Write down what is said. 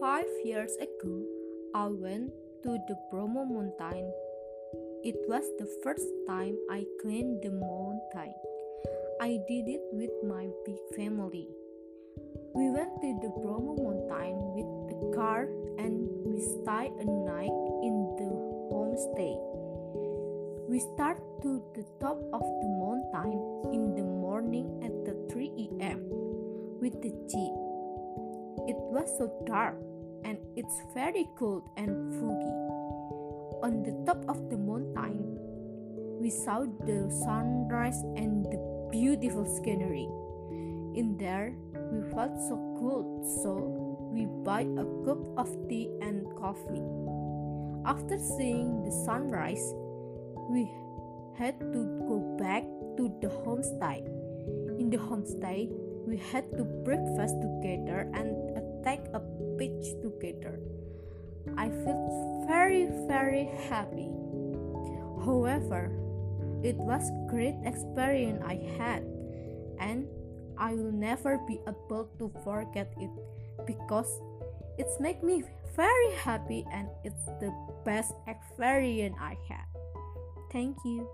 years ago, I went to the Bromo mountain. It was the first time I climbed the mountain. I did it with my big family. We went to the Bromo mountain with the car and we stayed a night in the homestay. We start to the top of the mountain in the morning at the 3 a.m. with the jeep. It was so dark and it's very cold and foggy. On the top of the mountain, we saw the sunrise and the beautiful scenery. In there, we felt so cold, so we buy a cup of tea and coffee. After seeing the sunrise, we had to go back to the homestay. In the homestay, we had to breakfast together and take a beach together. I felt very, very happy. However, it was great experience I had, and I will never be able to forget it because it's made me very happy and it's the best experience I had. Thank you.